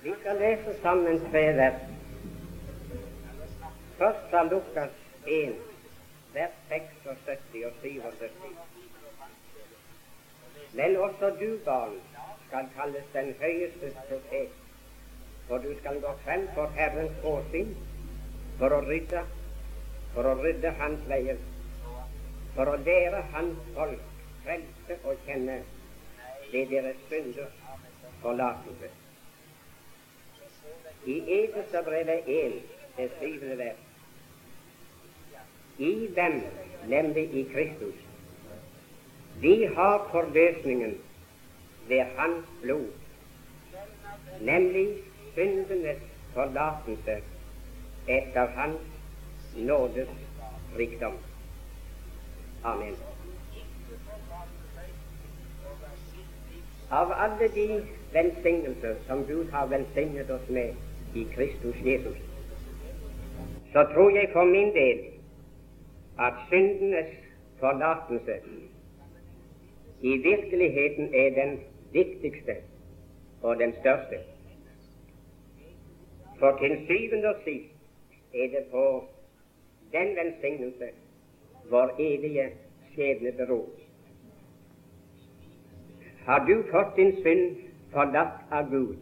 Vi skal lese sammen tre vers. Først fra Lukas 1, vers 76 og 77. Men også du, barn, skal kalles den høyeste profet, for du skal gå frem for Herrens åsyn for å rydde, for å rydde hans veier, for å lære hans folk frelse og kjenne ved deres synders forlatelse. I Efeserbrevet 1, det syvende vers. I dem, nemlig i Kristus, vi har forløsningen ved Hans blod, nemlig syndenes forlatelse etter Hans nådes rikdom. Amen. Av alle de velsignelser som Gud har velsignet oss med i Kristus Jesus, så tror jeg for min del at syndenes forlatelse i virkeligheten er den viktigste og den største. For til syvende og sist er det på den velsignelse vår evige skjebne beror. Har du fått din synd forlatt av Gud,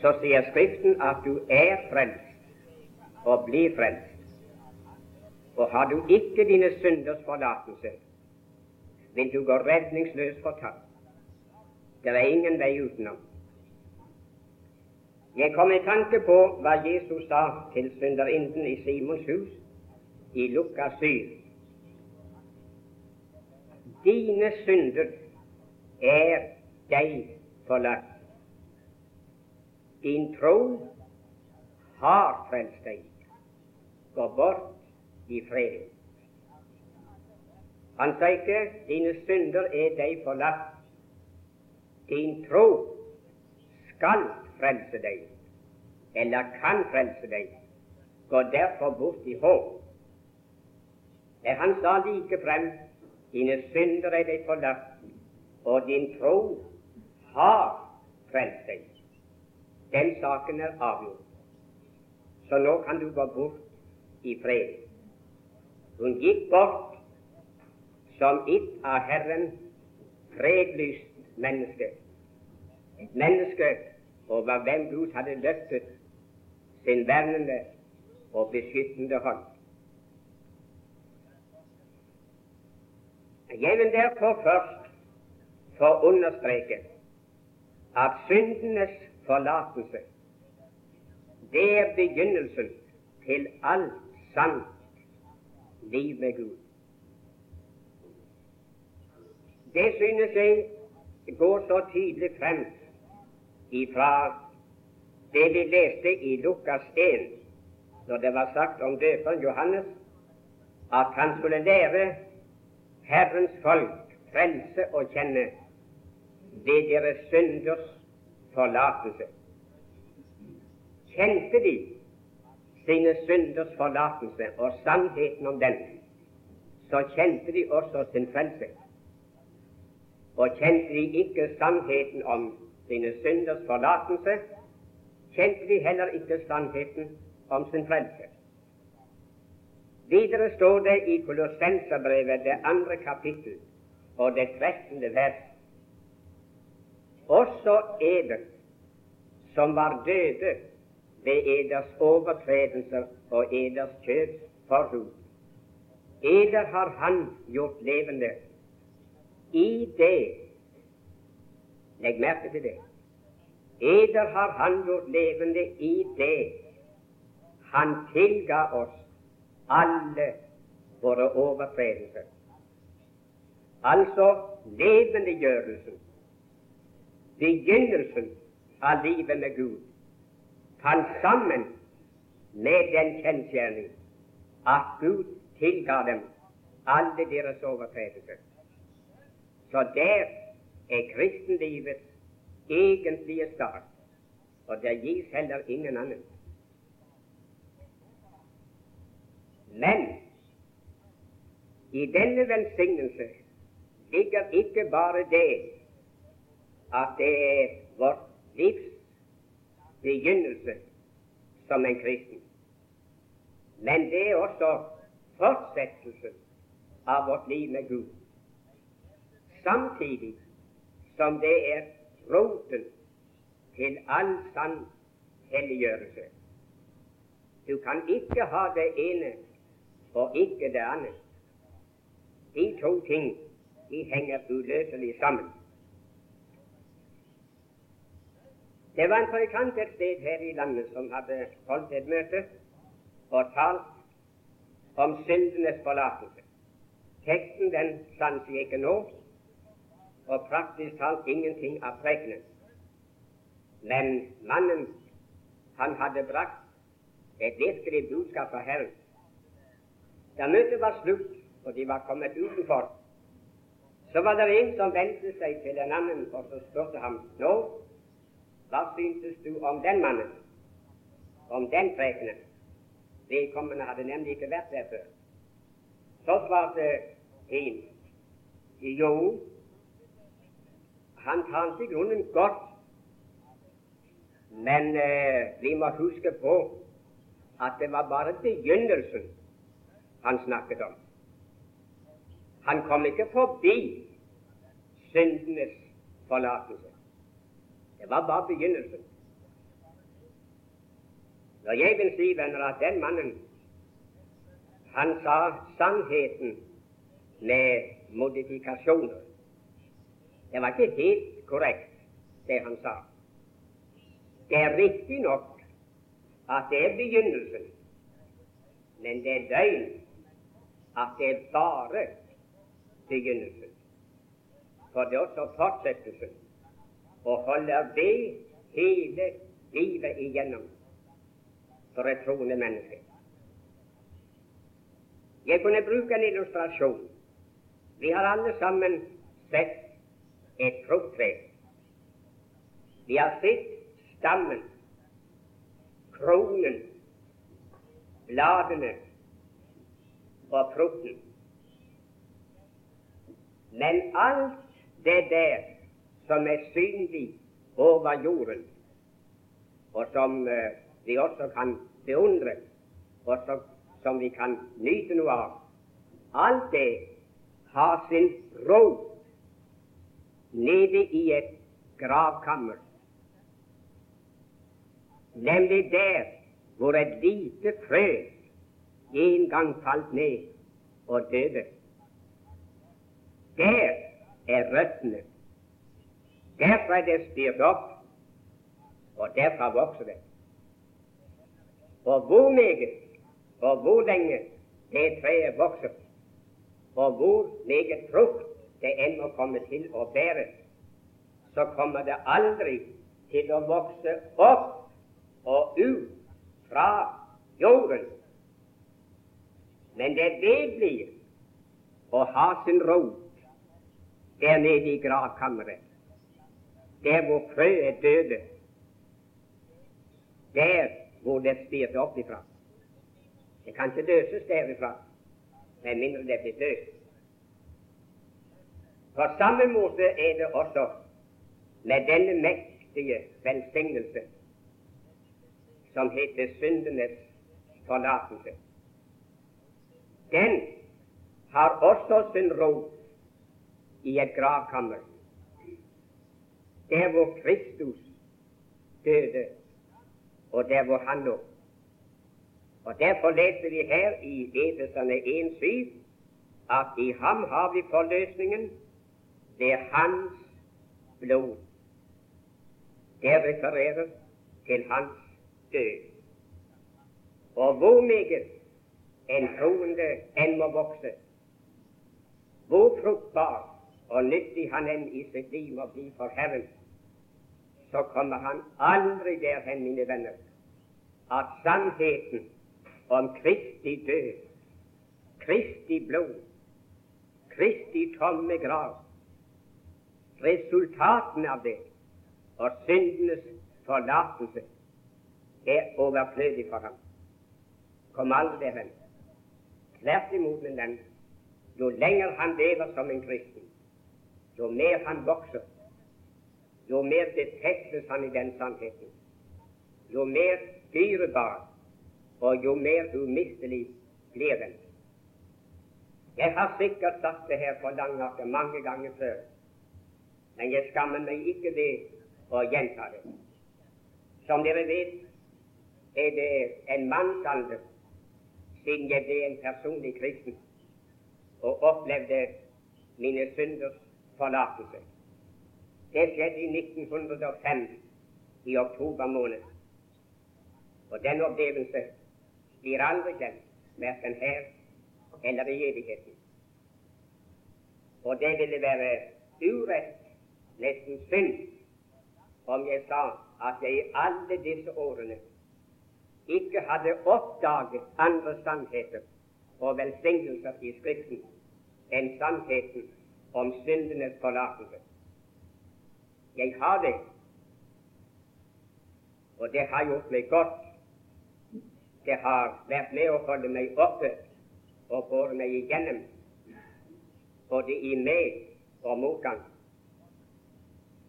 så sier Skriften at du er frelst og blir frelst. Og har du ikke dine synders forlatelse, vil du gå redningsløs fortapt. Det er ingen vei utenom. Jeg kom i tanke på hva Jesus sa til synderinden i Simons hus i Lukas 7. Dine synder er deg forlatt. Din tro har frelst deg. Gå bort i fred. Han sa ikke 'dine synder er deg forlatt'. Din tro skal frelse deg, eller kan frelse deg. Gå derfor bort i håp. Han sa like frem 'dine synder er deg forlatt' og din tro har frelst deg. Den saken er avgjort. Så nå kan du gå bort i fred. Hun gikk bort som et av Herren fredlyst menneske. Et menneske over hvem Gud hadde løftet sin vernende og beskyttende hånd. Jeg vil derfor først for understreke at syndenes forlatelse det er begynnelsen til alt sant liv med Gud. Det synes jeg går så tydelig frem ifra det vi leste i Lukas 1, når det var sagt om døperen Johannes at han skulle lære Herrens folk frelse og kjenne ved deres synders forlatelse. Kjente de sine synders forlatelse og sannheten om den, så kjente de også sin frelse. Og kjente de ikke sannheten om sine synders forlatelse, kjente de heller ikke sannheten om sin frelse. Videre står det i Kolossenserbrevet, det andre kapittel og det trettende vers også eder som var døde ved eders overtredelser og eders kjøps forhud. Eder har Han gjort levende. I det Legg merke til det. Eder har Han gjort levende i det Han tilga oss alle våre overtredelser. Altså levendegjørelsen begynnelsen av livet med Gud fant sammen med den kjensgjerning at Gud tilga dem alle deres overtredelser. Så der er kristenlivets egentlige start, og det gis heller ingen annen. Men i denne velsignelse ligger ikke bare det at det er vårt livs begynnelse som en kristen. Men det er også fortsettelsen av vårt liv med Gud. Samtidig som det er roten til all sann helliggjørelse. Du kan ikke ha det ene og ikke det andre. De to ting de henger uløselig sammen. Det var en predikant et sted her i landet som hadde holdt et møte og talt om syndenes forlatelse. Teksten den sanser jeg ikke nå, og praktisk talt ingenting av prekenen. Men mannen, han hadde brakt et virkelig budskap fra Herren. Da møtet var slutt, og de var kommet utenfor, så var det en som vendte seg til en annen og så spurte ham nå, hva syntes du om den mannen, om den prekenen? Vedkommende hadde nemlig ikke vært der før. Så svarte en jo, han talte i grunnen godt, men eh, vi må huske på at det var bare begynnelsen han snakket om. Han kom ikke forbi syndenes forlatelse. Det var bare begynnelsen. Når jeg vil si, venner, at den mannen han sa sannheten med modifikasjoner. Det var ikke helt korrekt, det han sa. Det er riktig nok at det er begynnelsen, men det er løgn at det er bare begynnelsen. For det er også fortsettelsen og holder ved hele livet igjennom for et troende menneske. Jeg kunne bruke en illustrasjon. Vi har alle sammen sett et frukttre. Vi har sett stammen, kronen, bladene og frukten. Men alt det der som er synlig over jorden, og som uh, vi også kan beundre, og som, som vi kan nyte noe av. Alt det har sin rot nede i et gravkammer, nemlig der hvor et lite frø en gang falt ned og døde. Der er røttene. Derfra er det styrt opp, og derfra vokser det. Og hvor meget og hvor lenge det treet vokser, og hvor meget frukt det enn må komme til å bære, så kommer det aldri til å vokse opp og ut fra jorden. Men det vedblir blir å ha sin rot der nede i gravkammeret, der hvor frøet døde. Der hvor det spirte opp ifra. Det kan ikke døses derifra med mindre det blir løst. På samme måte er det også med denne mektige velsignelse som heter syndenes forlatelse. Den har også sin rot i et gravkammer, der hvor Kristus døde og der hvor han lå. Og Derfor leser vi her i Efesene 1,7 at i ham har vi forløsningen ved hans blod. Det refererer til hans død. Og hvor meget en troende enn må vokse, hvor fruktbar og nyttig han enn i sitt liv må bli for Herren, så kommer han aldri derhen, mine venner, at sannheten om Kristi død, Kristi blod, Kristi tomme grav, resultatene av det og syndenes forlatelse er overflødig for ham. Kom aldri derhen. Tvert imot, min venn, jo lenger han lever som en kristen, jo mer han vokser, jo mer befestes han i den sannheten. jo mer dyrebar og jo mer umistelig blir den. Jeg har sikkert sagt det her på Langaker mange ganger før, men jeg skammer meg ikke ved å gjenta det. Som dere vet, er det en mannsalder siden jeg ble en personlig kristen og opplevde mine synders forlatelse. Det skjedde i 1905, i oktober måned. Og den opplevelse blir aldri glemt, verken her eller i evigheten. Og det ville være urett, nesten synd, om jeg sa at jeg i alle disse årene ikke hadde oppdaget andre sannheter og velsignelser i Skriften enn sannheten om syndenes forlatelse. Jeg har det, og det har gjort meg godt. Det har vært med å holde meg oppe og båret meg igjennom, både i med- og motgang.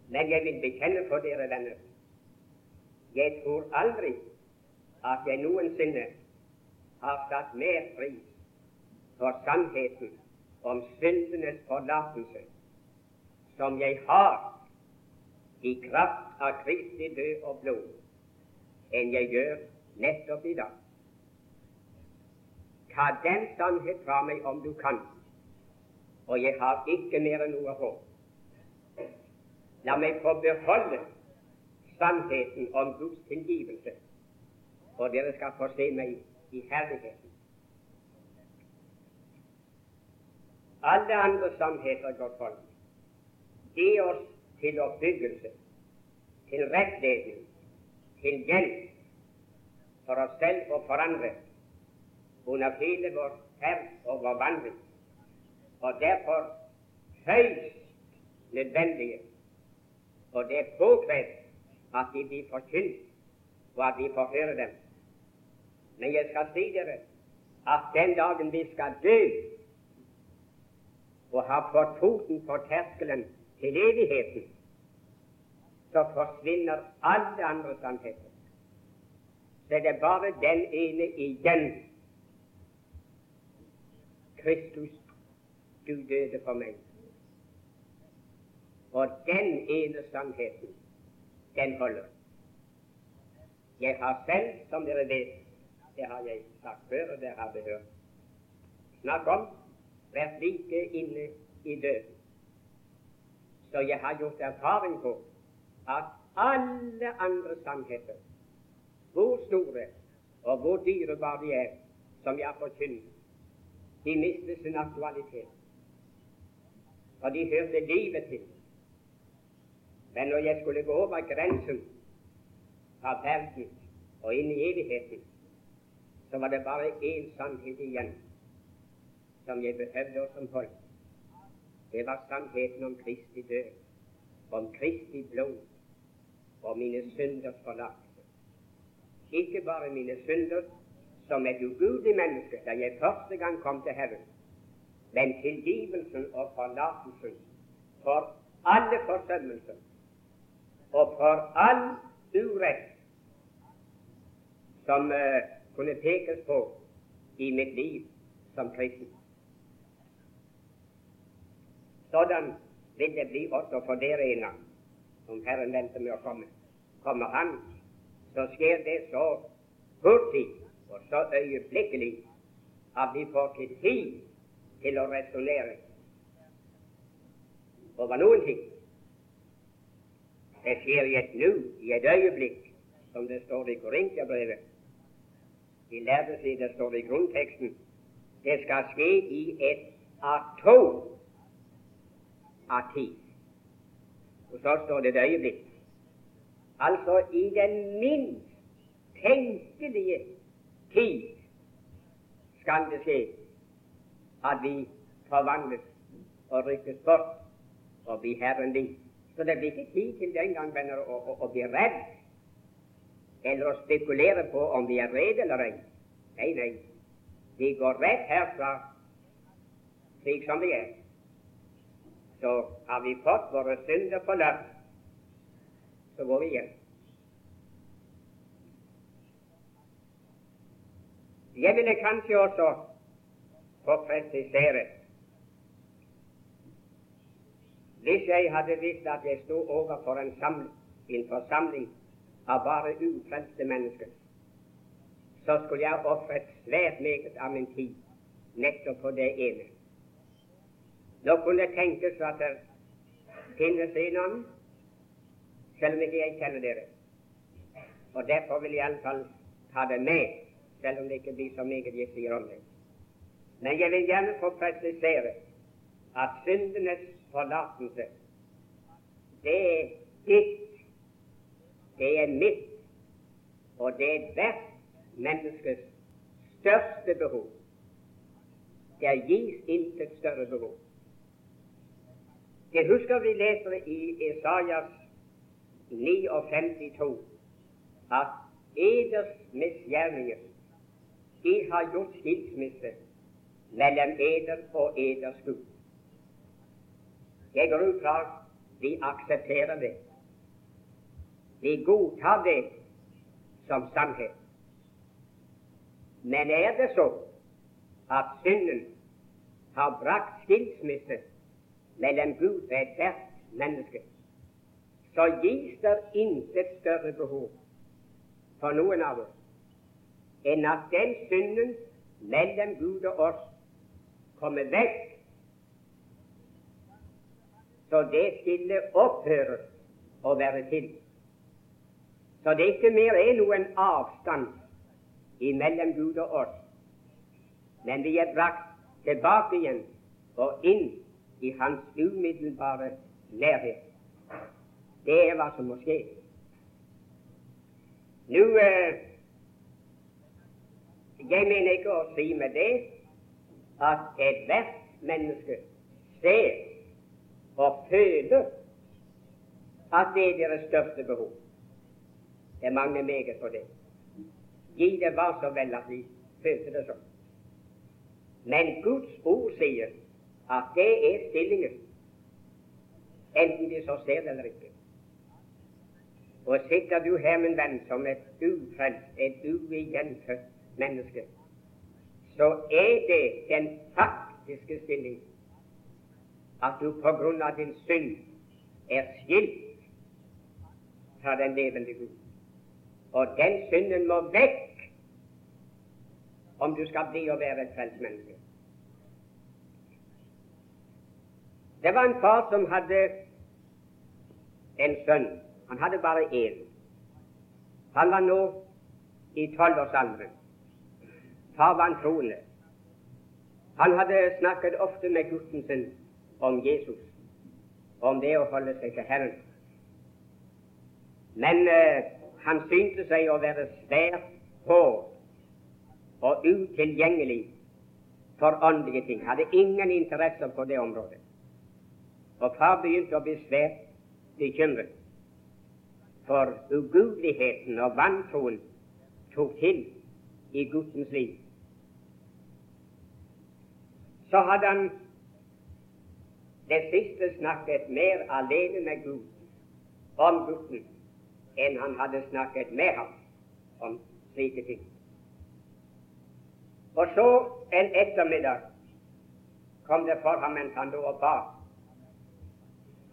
Men jeg vil bekjenne for dere venner, jeg tror aldri at jeg noensinne har satt mer pris for sannheten om syndenes forlatelse som jeg har i kraft av Kristi død og blod, enn jeg gjør nettopp i dag. Ta den sannhet fra meg om du kan, og jeg har ikke mer enn noe håp. La meg få beholde sannheten om Guds tilgivelse, og dere skal få se meg i herligheten. Alle andre sannheter, godt folk, gir oss til oppbyggelse, til rettledning, til hjelp for oss selv og for andre under hele vår ferd og vår vandring, og derfor høyst nødvendige. Og det er påkrevd at de blir forkynt, og at vi får høre dem. Men jeg skal si dere at den dagen vi skal dø og har fått foten på terskelen til evigheten, så forsvinner alle andre sannheter. Så er bare den ene igjen. Kristus, du døde for meg. Og den ene sannheten, den holder. Jeg har selv, som dere vet, det har jeg sagt før, og det har dere hørt snakk om, vært like inne i døden. Så jeg har gjort erfaring på at alle andre sannheter, hvor store og hvor dyrebare de er, som jeg har forkynt, de mister sin aktualitet. Og de hørte livet til. Men når jeg skulle gå over grensen fra verden og inn i evigheten, så var det bare én sannhet igjen som jeg behøvde og som holdt. Det var sannheten om Kristi død, om Kristi blod og mine synders forlatelse. Ikke bare mine synder som et ugudelig menneske da jeg første gang kom til Herren, men tilgivelsen og forlatelsen for alle forsømmelser og for all urett som uh, kunne pekes på i mitt liv som kristen. Sådan vil det bli også for dere en gang, om Herren venter med å komme. Kommer Han, så skjer det så hurtig og så øyeblikkelig at vi får ikke tid til å resonnere over noen ting. Det skjer i et nu, i et øyeblikk, som det står i Korintiabrevet. De lærde sier det står i grunnteksten. Det skal skje i et atom av tid. Og så står det et øyeblikk. Altså i den minst tenkelige tid skal det skje at vi forvandles og rykkes bort og blir Herren din. Så det blir ikke tid til den gang venner, å, å, å bli redd eller å spekulere på om vi er rede eller ei. Nei, nei. Vi går rett herfra slik som vi er så har vi fått våre synder forlatt, så går vi hjem. Jeg ville kanskje også få presisere Hvis jeg hadde visst at jeg sto overfor en, samling, en forsamling av bare ufrelste mennesker, så skulle jeg ofret svært meget av min tid nettopp på det ene. Nå kunne det tenkes at det finnes en annen, selv om ikke jeg kjenner dere. Og Derfor vil jeg iallfall ta det med, selv om det ikke blir så meget jeg sier om det. Men jeg vil gjerne få presisere at syndenes forlatelse, det er ditt, det er mitt, og det er hvert menneskes største behov. Det gis intet større behov. Jeg husker vi leser i Esaias 59 at eders misgjerninger de har gjort skilsmisse mellom eder og eders Gud. Jeg går ut fra vi aksepterer det. Vi godtar det som sannhet. Men er det så at synden har brakt skilsmisse mellom Gud og ethvert menneske, så gis det intet større behov for noen av oss enn at den synden mellom Gud og oss kommer vekk, så det stille opphører å være til. Så det ikke mer er noen avstand imellom Gud og oss, men vi er brakt tilbake igjen og inn i Hans umiddelbare nærhet. Det er hva som må skje. Nå eh, Jeg mener ikke å si med det at ethvert menneske ser og føler at det er deres største behov. Det mangler meget på det. Gi det var så vel at vi følte det sånn. Men Guds ord sier at det er stillingen, enten de så ser det eller ikke. Og sitter du her, min venn, som et ufrelst, et uigjenfødt menneske, så er det den faktiske stilling at du på grunn av din synd er skilt fra den levende Gud. Og den synden må vekk om du skal bli og være et frelst menneske. Det var en far som hadde en sønn. Han hadde bare én. Han var nå i tolvårsalderen. Far var en troende. Han hadde snakket ofte med gutten sin om Jesus, om det å holde seg til Herren. Men eh, han syntes seg å være svært hård og utilgjengelig for åndelige ting. Hadde ingen interesser på det området. Og far begynte å bli svært bekymret, for ugudeligheten og vantroen tok til i guttens liv. Så hadde han det siste snakket mer alene med Gud om gutten enn han hadde snakket med ham om slike ting. Og så en ettermiddag kom det for ham en ba,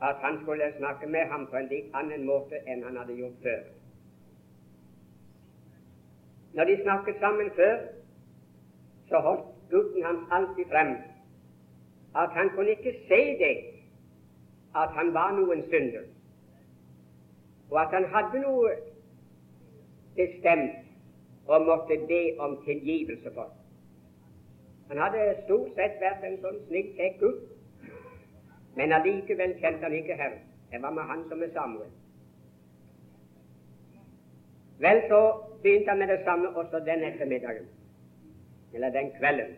at han skulle snakke med ham på en litt annen måte enn han hadde gjort før. Når de snakket sammen før, så holdt gutten hans alltid frem at han kunne ikke se det at han var noen synder, og at han hadde noe bestemt og måtte be om tilgivelse for. Han hadde stort sett vært en sånn snill, kjekk gutt, men allikevel kjente han ikke Herren. Det var med han som med Samuel. Vel, så begynte han med det samme også den ettermiddagen, eller den kvelden.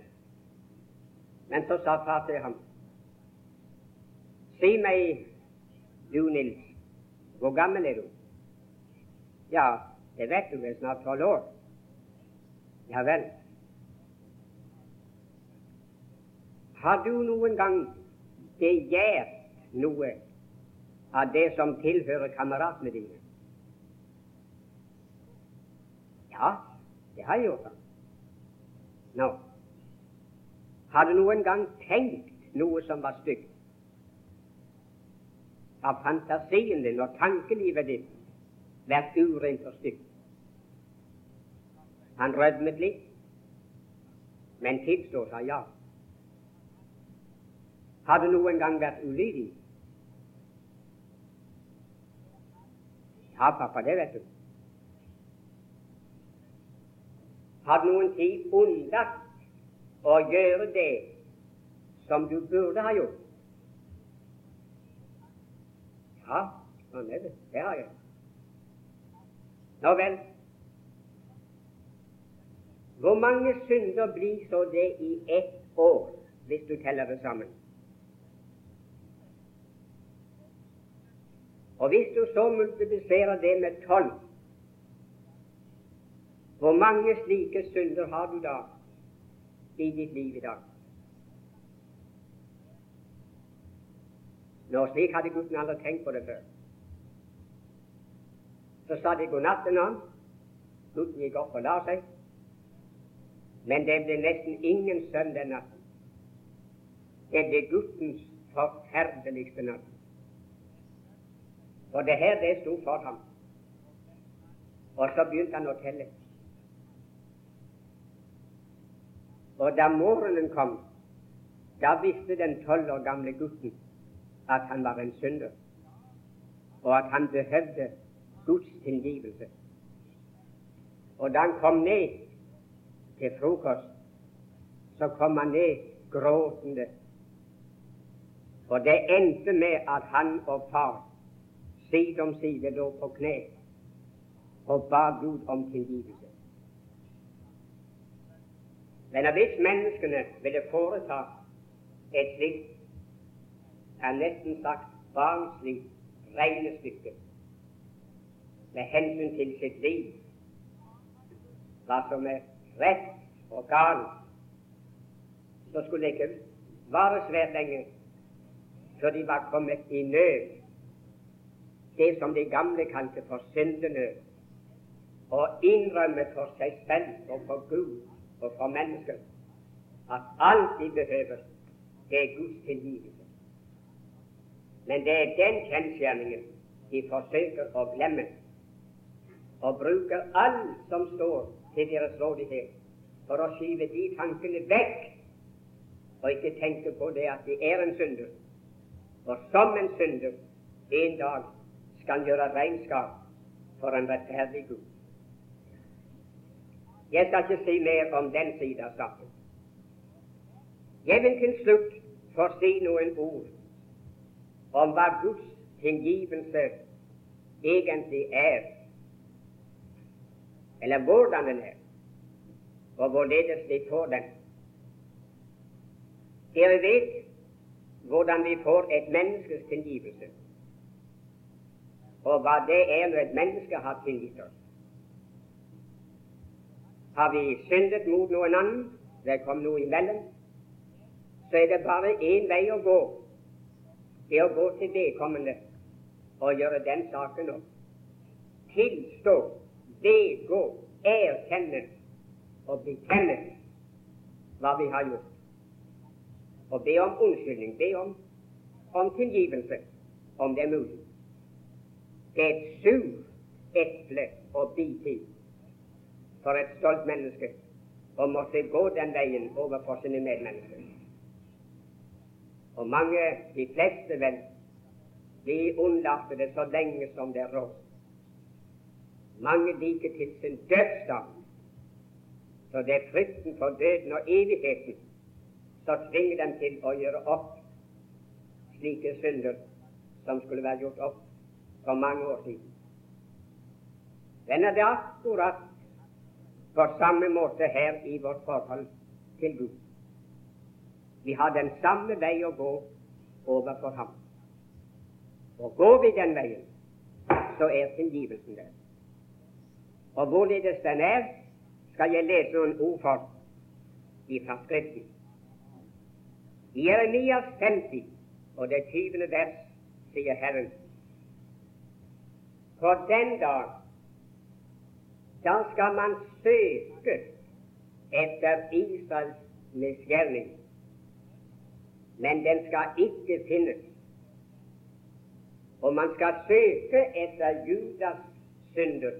Men så sa far til ham Si meg, du Nils, hvor gammel er du? Ja, det vet du, er snart tolv år. Ja vel. Har du noen gang begjært noe av det som tilhører kameratene dine? Ja, det har jeg gjort. Nå, har du noen gang tenkt noe som var stygt? Har fantasien din og tankelivet ditt vært urent og stygt? Han rødmet litt, men tilstår seg ja. Har du noen gang vært ulydig? Ja, pappa, det vet du. Har du noen tid unnlatt å gjøre det som du burde ha gjort? Ja, sånn er det. Det har jeg. Nå vel, hvor mange synder blir så det i ett år, hvis du teller det sammen? Og hvis du så multipliserer det med tolv, hvor mange slike synder har du da i ditt liv i dag? Nå, slik hadde gutten aldri tenkt på det før. Så sa de god natt til ham. Gutten gikk opp og la seg. Men det ble nesten ingen søvn den natten. Det ble guttens forferdeligste natt. For det her, det sto for ham. Og så begynte han å telle. Og da morgenen kom, da visste den tolv år gamle gutten at han var en synder, og at han behøvde Guds tilgivelse. Og da han kom ned til frokost, så kom han ned gråtende. Og det endte med at han og far side om side lå på kne og ba Gud om tilgivelse. Men hvis menneskene ville foreta et slikt, er nesten sagt barnslig regnestykke med hensyn til sitt liv, hva som er rett og galt, så skulle det ikke vare svært lenge før de var kommet i nød det som de gamle kalte for syndenød, og innrømme for seg selv og for Gud og for mennesker at alt de behøver, det er Guds tilgivelse. Men det er den kjensgjerningen de forsøker å glemme, og bruker alt som står til deres rådighet, for å skyve de tankene vekk, og ikke tenke på det at de er en synder, og som en synder en dag skal gjøre regnskap for en rettferdig Gud. Jeg skal ikke si mer om den siden av saken. Jeg vil til slutt få si noen ord om hva Guds tilgivelse egentlig er, eller hvordan den er, og hvorledes vi får den. Dere vet hvordan vi får et menneskes tilgivelse og hva det er når et menneske har tilgitt oss. Har vi syndet mot noen annen, det kom noe imellom, så er det bare én vei å gå. Det å gå til vedkommende og gjøre den saken opp. Tilstå, vedgå, erkjenne og bekjenne hva vi har gjort. Og be om unnskyldning, be om, om tilgivelse, om det er mulig. Det er et surt eple å bite i for et stolt menneske å måtte gå den veien overfor sine medmennesker. Og mange, de fleste vel, de unnlater det så lenge som det er råd. Mange liker til sin dødsdag. Så det er frykten for døden og evigheten som tvinger dem til å gjøre opp slike synder som skulle være gjort opp for mange år siden. Den er det akkurat på samme måte her i vårt forhold til Gud. Vi har den samme vei å gå overfor Ham. Og går vi den veien, så er tilgivelsen der. Og hvorledes den er, skal jeg lese noen ord for fra Skriften. I Jeremias 50 og det tyvende vers sier Herren på den dag da skal man søke etter Israels misgjerning, men den skal ikke finnes. Og man skal søke etter Judas synder,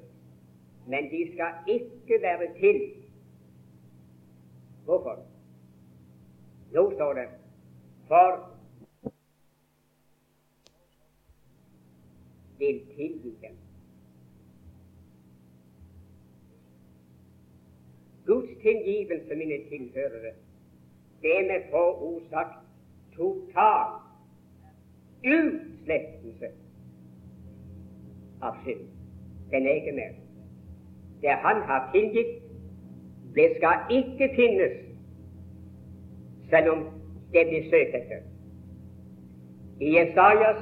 men de skal ikke være til. Hvorfor? Nå står det for vil tilgi dem. Guds tilgivelse, mine tilhørere, det er med få ord sagt total utslettelse av synd. Den er. Det Han har tilgitt, det skal ikke finnes, selv om det blir søkt etter. I Jesajas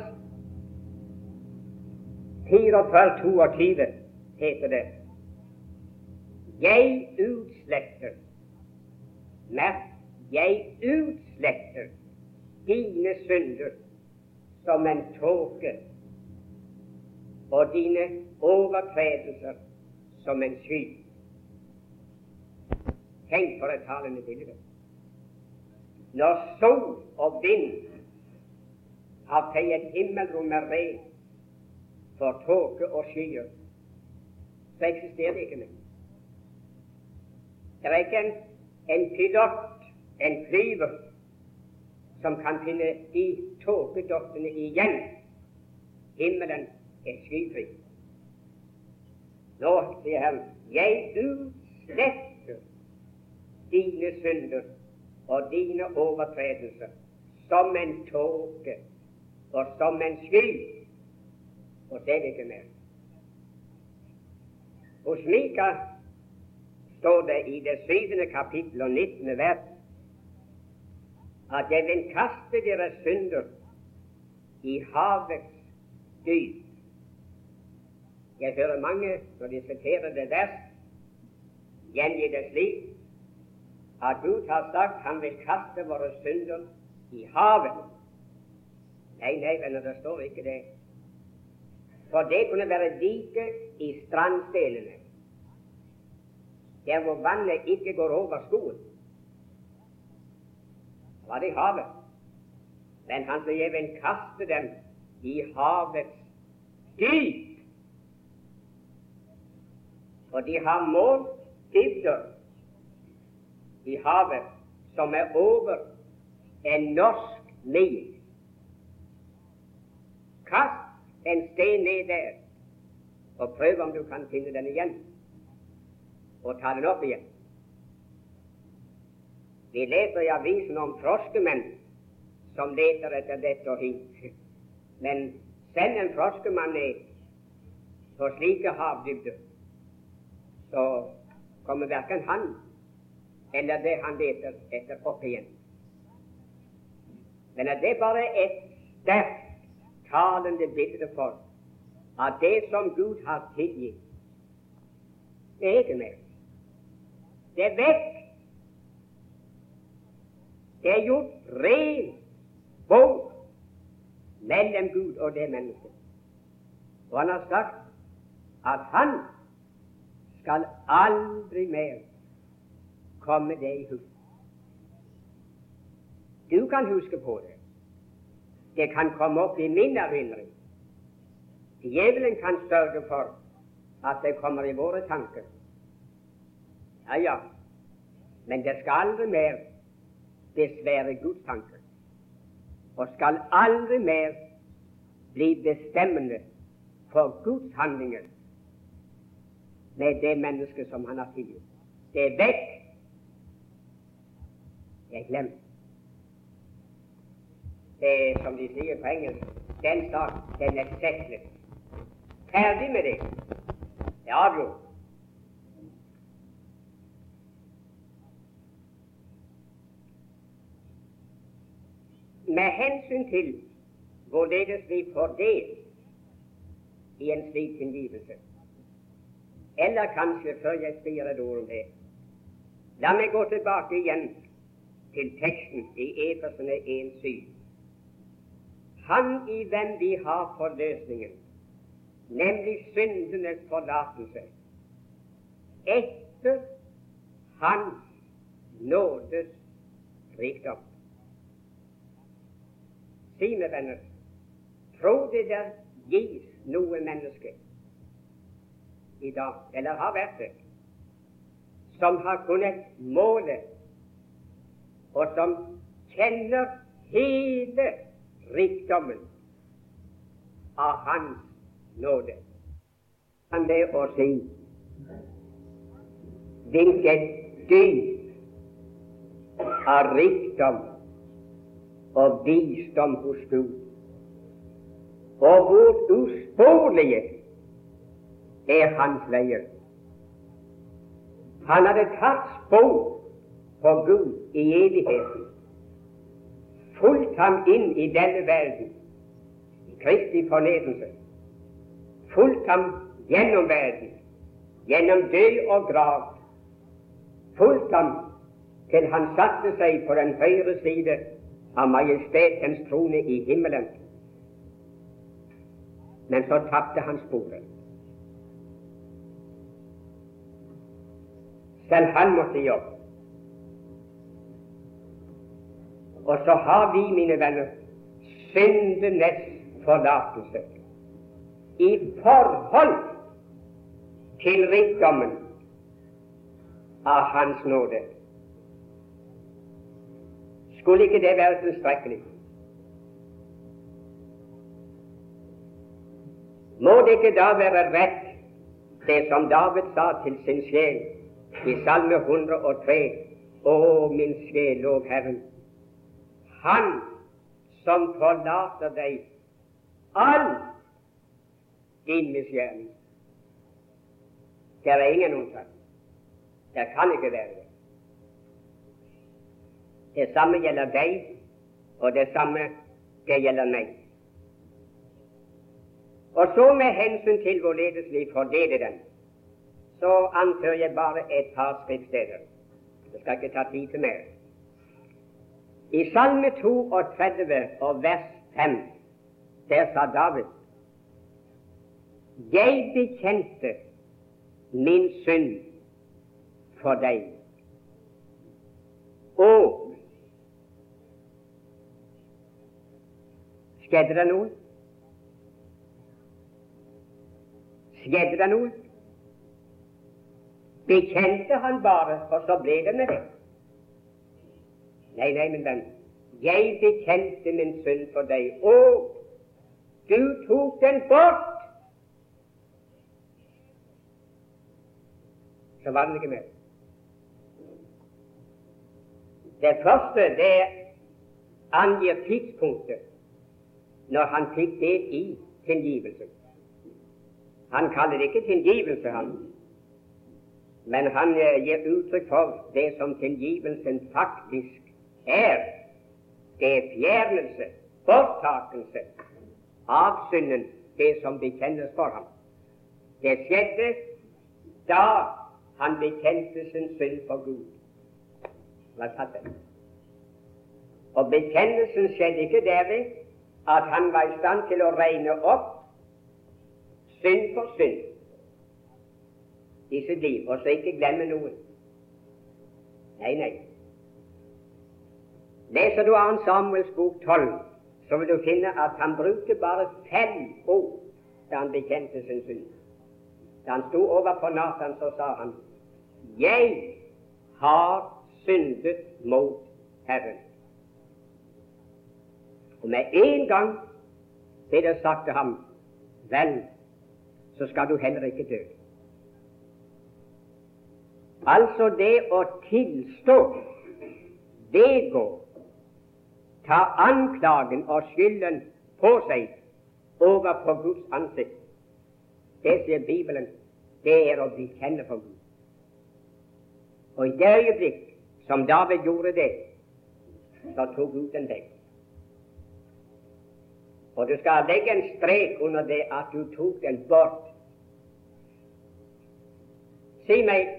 44, 22 heter det Jeg utsletter Merk, jeg utsletter dine synder som en tåke og dine overtredelser som en sky. Tenk for et talende bilde. Når sol og vind har feiet himmelrommet rent for tåke og skyer, så eksisterer det ikke mer. Det er ikke en, en pilot, en flyver, som kan finne de tåkedottene igjen. Himmelen er skyfri. Nå sier Herren, jeg utsletter dine synder og dine overtredelser som en tåke og som en sky og det er det ikke mer. Hos Mika står det i det syvende kapittel og nittende vers at jeg vil kaste deres synder i havets dyp. Jeg hører mange, når de siterer det vers, gjengi det slik at Gud har sagt han vil kaste våre synder i havet. Nei, nei, venner, det står ikke det. For det kunne være like i strandstenene, der hvor vannet ikke går over skoen. Var det i havet. Men han jeg vil kaste dem i havets dyp. For de har målt dybder i havet som er over en norsk mil. Kast en sten ned der, og prøv om du kan finne den igjen, og ta den opp igjen. Vi leser i avisen om froskemenn som leter etter dette og hit. Men selv en froskemann er på slike havdybder, så kommer verken han eller det han leter etter, opp igjen. Men er det bare et sterkt talende bilde for at det som Gud har tilgitt, er ikke mer. Det er vekk. Det er gjort ren bok mellom Gud og det mennesket. Og han har sagt at han skal aldri mer komme det i hus. Du kan huske på det det kan komme opp i min erindring. Djevelen kan sørge for at det kommer i våre tanker. Ja, ja, men det skal aldri mer besvære Guds tanke, og skal aldri mer bli bestemmende for Guds handlinger med det mennesket som han har tilgitt. Det er vekk. Det er glemt Det er, som de sier på engelsk, den sak, den er setlet. Ferdig med det. Det er avgjort. Med hensyn til hvorledes vi får del i en slik tilgivelse, eller kanskje før jeg sier et ord om det, la meg gå tilbake igjen til teksten i Efesene 1.7. Han i hvem vi har forløsningen, nemlig syndenes forlatelse, etter Hans nådes rikdom. Si meg, venner, tro det der gis noe menneske i dag, eller har vært det, som har kunnet måle, og som kjenner hele rikdommen av Hans nåde. Han det å si hvilket dyp av rikdom og visdom hos Gud, og hvor usporlige er hans veier. Han hadde tatt spor på Gud i evigheten, fulgt ham inn i denne verden, i Kristi fornedrelse, fulgt ham gjennom verden, gjennom død og grav, fulgt ham til han satte seg på den høyre side av majestetens trone i himmelen. Men så tapte han sporet. Selv han måtte gi opp. Og så har vi, mine venner, syndenes forlatelse i forhold til rikdommen av Hans nåde. Skulle ikke det være tilstrekkelig? Må det ikke da være rett, det som David sa til sin sjel i Salme 103 Å, min sjel, lov Herren. Han som forlater deg all din misgjerning. Det er ingen unntak. Det kan ikke være det. Det samme gjelder deg, og det samme det gjelder meg. Og så med hensyn til hvorledes vi fordeler den, så anfører jeg bare et par skriftsteder. Jeg skal ikke ta tid til mer. I Salme 32 og vers 5, der sa David Jeg bekjente min synd for deg. Og Skjedde det noe? Skjedde det noe? Bekjente han bare, og så ble det med det? Nei, nei, min venn. Jeg bekjente min synd for deg, og du tok den bort. Så var den ikke med. Det første det angir tidspunktet når han fikk del i tilgivelsen. Han kaller det ikke tilgivelse, han, men han eh, gir uttrykk for det som tilgivelsen faktisk er. Det er fjernelse, borttakelse av synden, det som bekjennes for ham. Det skjedde da han bekjente sin synd for Gud. Det? Og bekjennelsen skjedde ikke derved at han var i stand til å regne opp synd for synd i sitt liv, og så ikke glemme noe. Nei, nei. Leser du 2. Samuels bok 12, så vil du finne at han brukte bare fem ord da han bekjente sin synd. Da han sto overfor Nathan, så sa han Jeg har syndet mot Herren. Og med en gang ble det sagt til ham Vel, så skal du heller ikke dø. Altså det å tilstå, vedgå, ta anklagen og skylden på seg overfor Guds ansikt, det sier Bibelen, det er å bli kjent for Gud. Og i det øyeblikk som David gjorde det, så tok Gud den vekk. Og du skal legge en strek under det at du tok den bort. Si meg,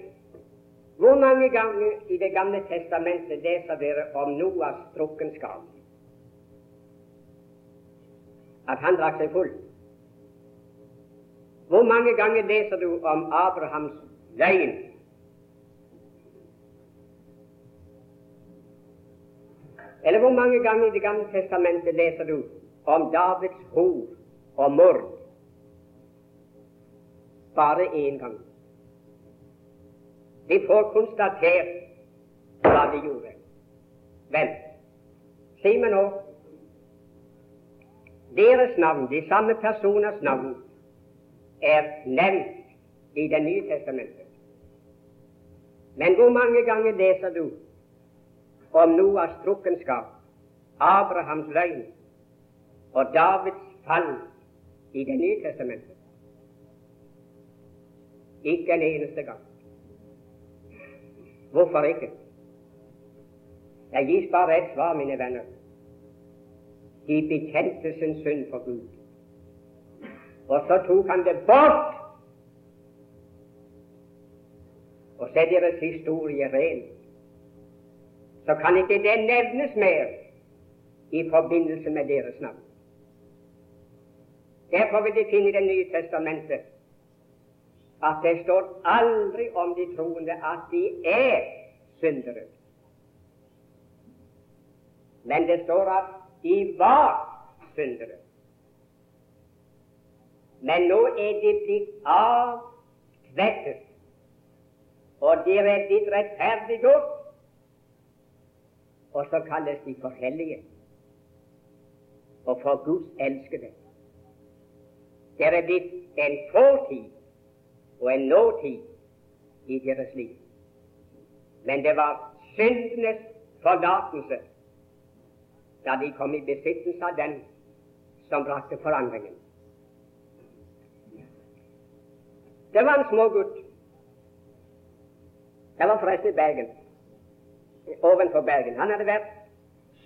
hvor mange ganger i Det gamle testamentet leser dere om Noas drukkenskap? At han drakk seg full. Hvor mange ganger leser du om Abrahams løgn? Eller hvor mange ganger i Det gamle testamentet leser du om Davids hor og mord? Bare én gang. Vi får konstatert hva de gjorde. Vel, si meg nå Deres navn, de samme personers navn, er nevnt i Det nye testamentet. Men hvor mange ganger leser du om Noas drukkenskap, Abrahams løgn og Davids fall i Det nye testamentet? Ikke en eneste gang. Hvorfor ikke? Det gis bare ett svar, mine venner. De bekjente sin synd for Gud. Og så tok han det bort og så er deres historie ren. Så kan ikke det nevnes mer i forbindelse med deres navn. Derfor vil de finne i Det nye testamentet at det står aldri om de troende at de er syndere. Men det står at de var syndere. Men nå er de blitt avkvettet og de er blitt rettferdiggjort, og så kalles de for hellige og for Guds elskede. Det er blitt en fortid og en nåtid i deres liv. Men det var syndenes forlatelse da de kom i besittelse av den som brakte forandringen. Det var en smågutt Det var forresten i Bergen, ovenfor Bergen. Han hadde vært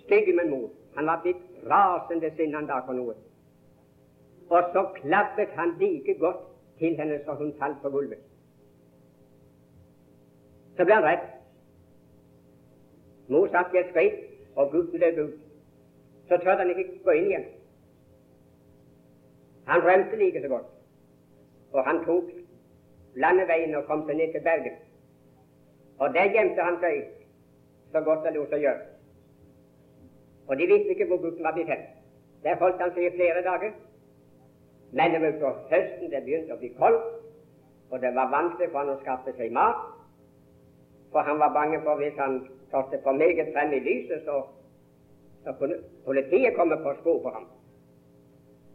stygg med mor. Han var blitt rasende sinna dag for noe. Og så klappet han like godt til henne så hun falt på gulvet. Så ble han redd. Mor satt i et skritt, og gutten løp ut. Så tørde han ikke gå inn igjen. Han rømte like så godt, og han tok landeveien og kom seg ned til Bergen. Og der gjemte han seg så godt det lot seg gjøre. Og de visste ikke hvor gutten var blitt hen. Der holdt han seg i flere dager. Men det var på høsten det begynte å bli koldt, og det var vanskelig for han å skaffe seg mat. For han var bange for hvis han trådte for meget frem i lyset, så, så kunne politiet komme på spor for ham.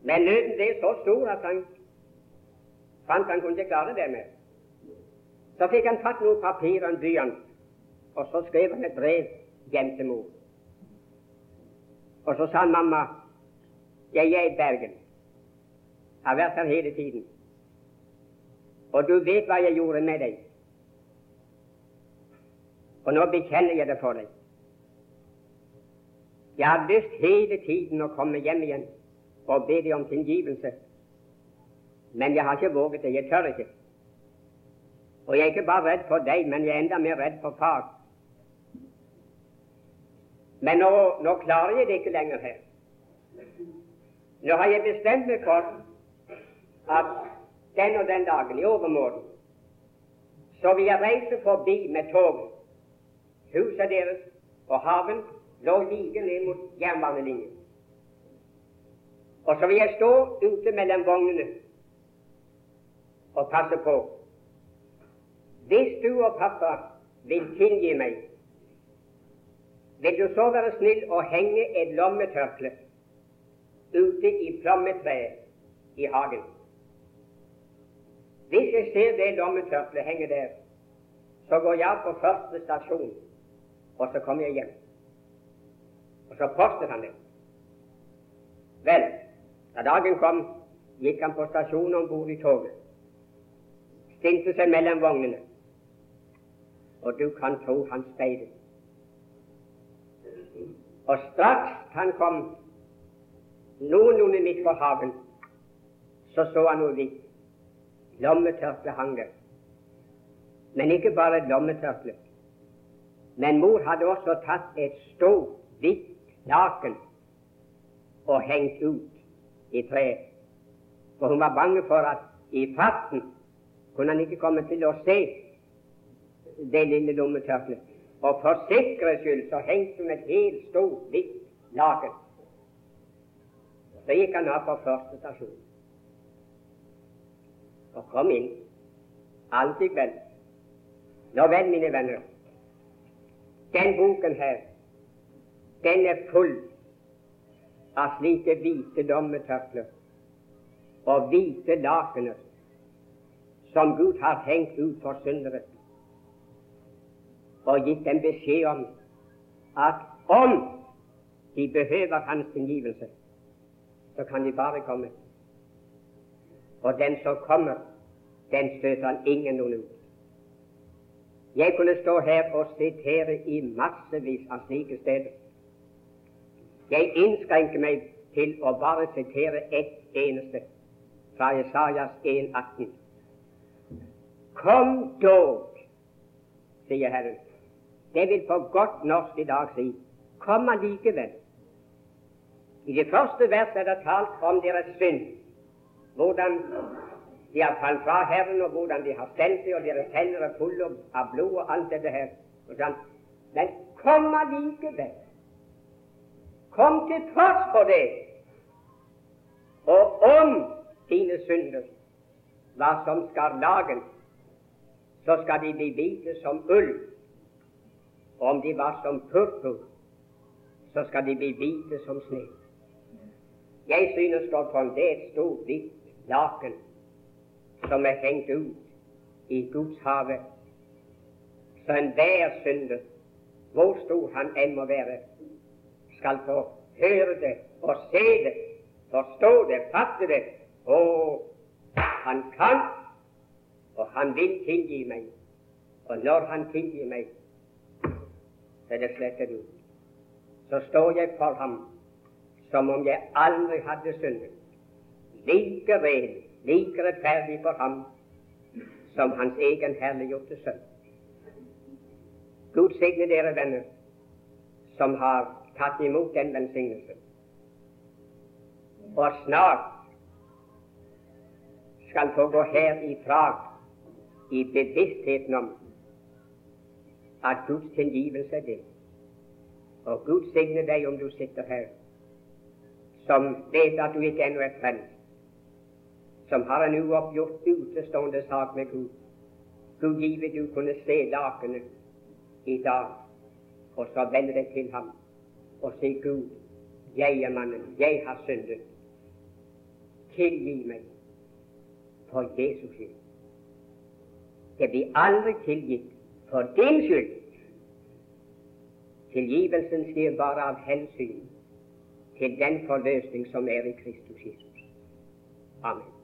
Men nøden ble så stor at han fant han kunne ikke klare det mer. Så fikk han tatt noen papir og en blyant, og så skrev han et brev hjem til mor. Og så sa han mamma, jeg er i Bergen, har vært her hele tiden, og du vet hva jeg gjorde med deg. Og nå bekjenner jeg det for deg. Jeg har lyst hele tiden å komme hjem igjen og be deg om tilgivelse, men jeg har ikke våget det. Jeg tør ikke. Og jeg er ikke bare redd for deg, men jeg er enda mer redd for far. Men nå, nå klarer jeg det ikke lenger her. Nå har jeg bestemt meg for at den og den dagen, i overmorgen, så vil jeg reise forbi med toget. Huset deres og haven lå like ned mot jernbanelinjen. Og så vil jeg stå ute mellom vognene og passe på hvis du og pappa vil tilgi meg, vil du så være snill å henge et lommetørkle ute i plommetreet i hagen. Hvis jeg ser det lommetørkleet henge der, så går jeg på første stasjon, og så kommer jeg hjem. Og så postet han det. Vel, da dagen kom, gikk han på stasjonen om bord i toget, stilte seg mellom vognene og du kan tro han speidet. Og straks han kom noenlunde midt på haven, så så han noe hvitt. Lommetørkle hang der. Men ikke bare et lommetørkle. Men mor hadde også tatt et stort, hvitt laken og hengt ut i treet. For hun var bange for at i farten kunne han ikke komme til å se det lille lommetørkleet. Og for sikkerhets skyld så hengte hun et helt stort, hvitt laken. Så gikk han av på første stasjon og kom inn. Alt gikk vel. Nå vel, mine venner, den boken her, den er full av slike hvite dommetørklær og hvite lakener som Gud har hengt ut for syndere, og gitt dem beskjed om at om de behøver Hans tilgivelse, så kan de bare komme. Og den som kommer, den støter han ingen noen ut. Jeg kunne stå her og sitere i massevis av slike steder. Jeg innskrenker meg til å bare sitere ett eneste fra Jesajas 1,18. Kom dog, sier Herren. Det vil på godt norsk i dag si kom allikevel. I det første verset er det talt om deres synd, hvordan de har falt fra Herren, og hvordan de har stelt seg, og deres hender er fulle av blod og alt dette her. Sånn. Men kom allikevel. Kom til tross for det. Og om dine synder var som skarlagen, så skal de bli hvite som ull. Og om de var som purpur, så skal de bli hvite som sne. Jeg synes godt om det er et stort, hvitt laken som er hengt ut i Guds havet. Så enhver synder, hvor stor han enn må være, skal få høre det og se det, forstå det, fatte det. Og han kan, og han vil tilgi meg. Og når han tilgir meg, så er det slettet ut. Så står jeg for ham som om jeg aldri hadde syndet like ren, like rettferdig for ham som hans egen herliggjorte sønn. Gud signe dere venner som har tatt imot den velsignelsen. Og snart skal få gå herifra i bevisstheten om at Guds tilgivelse er det. Og Gud signe deg om du sitter her som vet at du ikke ennå er frelst som har en uoppgjort utestående sak med Gud. Gud give du kunne se lakenet i dag, og så vende deg til ham og si Gud, jeg er mannen, jeg har syndet. Tilgi meg for Jesus skyld. Det blir aldri tilgitt for din skyld. Tilgivelsen skjer bare av hensyn til den forløsning som er i Kristus Jesus. Amen.